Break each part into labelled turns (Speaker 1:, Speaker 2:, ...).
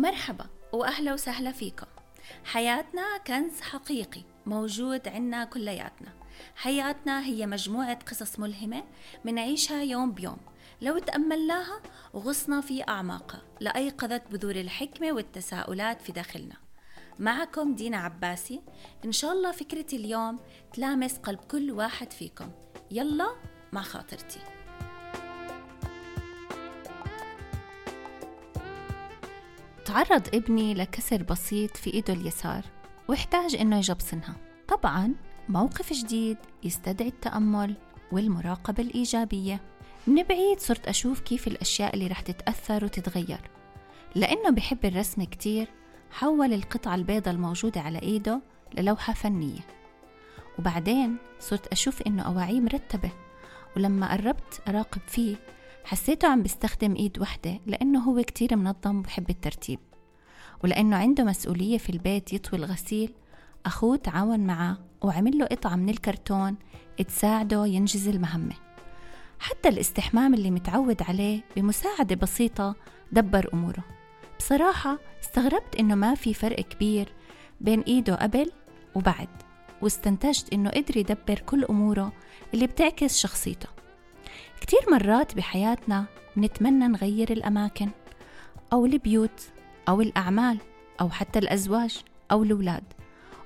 Speaker 1: مرحبا وأهلا وسهلا فيكم. حياتنا كنز حقيقي موجود عنا كلياتنا. حياتنا هي مجموعة قصص ملهمة منعيشها يوم بيوم. لو تأملناها وغصنا في أعماقها لأيقظت بذور الحكمة والتساؤلات في داخلنا. معكم دينا عباسي. إن شاء الله فكرتي اليوم تلامس قلب كل واحد فيكم. يلا مع خاطرتي. تعرض ابني لكسر بسيط في إيده اليسار واحتاج إنه يجبصنها طبعا موقف جديد يستدعي التأمل والمراقبة الإيجابية. من بعيد صرت أشوف كيف الأشياء اللي رح تتأثر وتتغير. لأنه بحب الرسم كتير حول القطعة البيضة الموجودة على إيده للوحة فنية. وبعدين صرت أشوف إنه أواعيه مرتبة ولما قربت أراقب فيه حسيته عم بيستخدم إيد وحدة لأنه هو كتير منظم وبحب الترتيب. ولأنه عنده مسؤولية في البيت يطوي الغسيل أخوه تعاون معه وعمل له قطعة من الكرتون تساعده ينجز المهمة حتى الاستحمام اللي متعود عليه بمساعدة بسيطة دبر أموره. بصراحة استغربت إنه ما في فرق كبير بين إيده قبل وبعد واستنتجت إنه قدر يدبر كل أموره اللي بتعكس شخصيته. كتير مرات بحياتنا نتمنى نغير الأماكن أو البيوت أو الأعمال أو حتى الأزواج أو الأولاد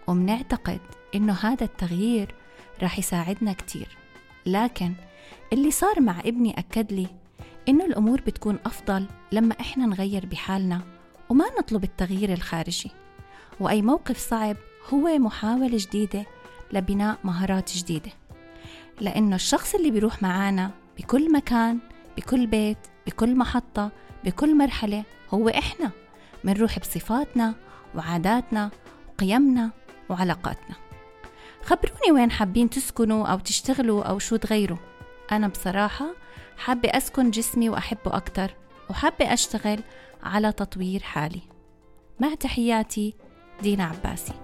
Speaker 1: ومنعتقد إنه هذا التغيير راح يساعدنا كتير. لكن اللي صار مع ابني أكد لي إنه الأمور بتكون أفضل لما إحنا نغير بحالنا وما نطلب التغيير الخارجي. وأي موقف صعب هو محاولة جديدة لبناء مهارات جديدة. لأنه الشخص اللي بيروح معانا بكل مكان بكل بيت بكل محطة بكل مرحلة هو إحنا. منروح بصفاتنا وعاداتنا وقيمنا وعلاقاتنا. خبروني وين حابين تسكنوا أو تشتغلوا أو شو تغيروا. أنا بصراحة حابة أسكن جسمي وأحبه أكتر وحابة أشتغل على تطوير حالي. مع تحياتي دينا عباسي.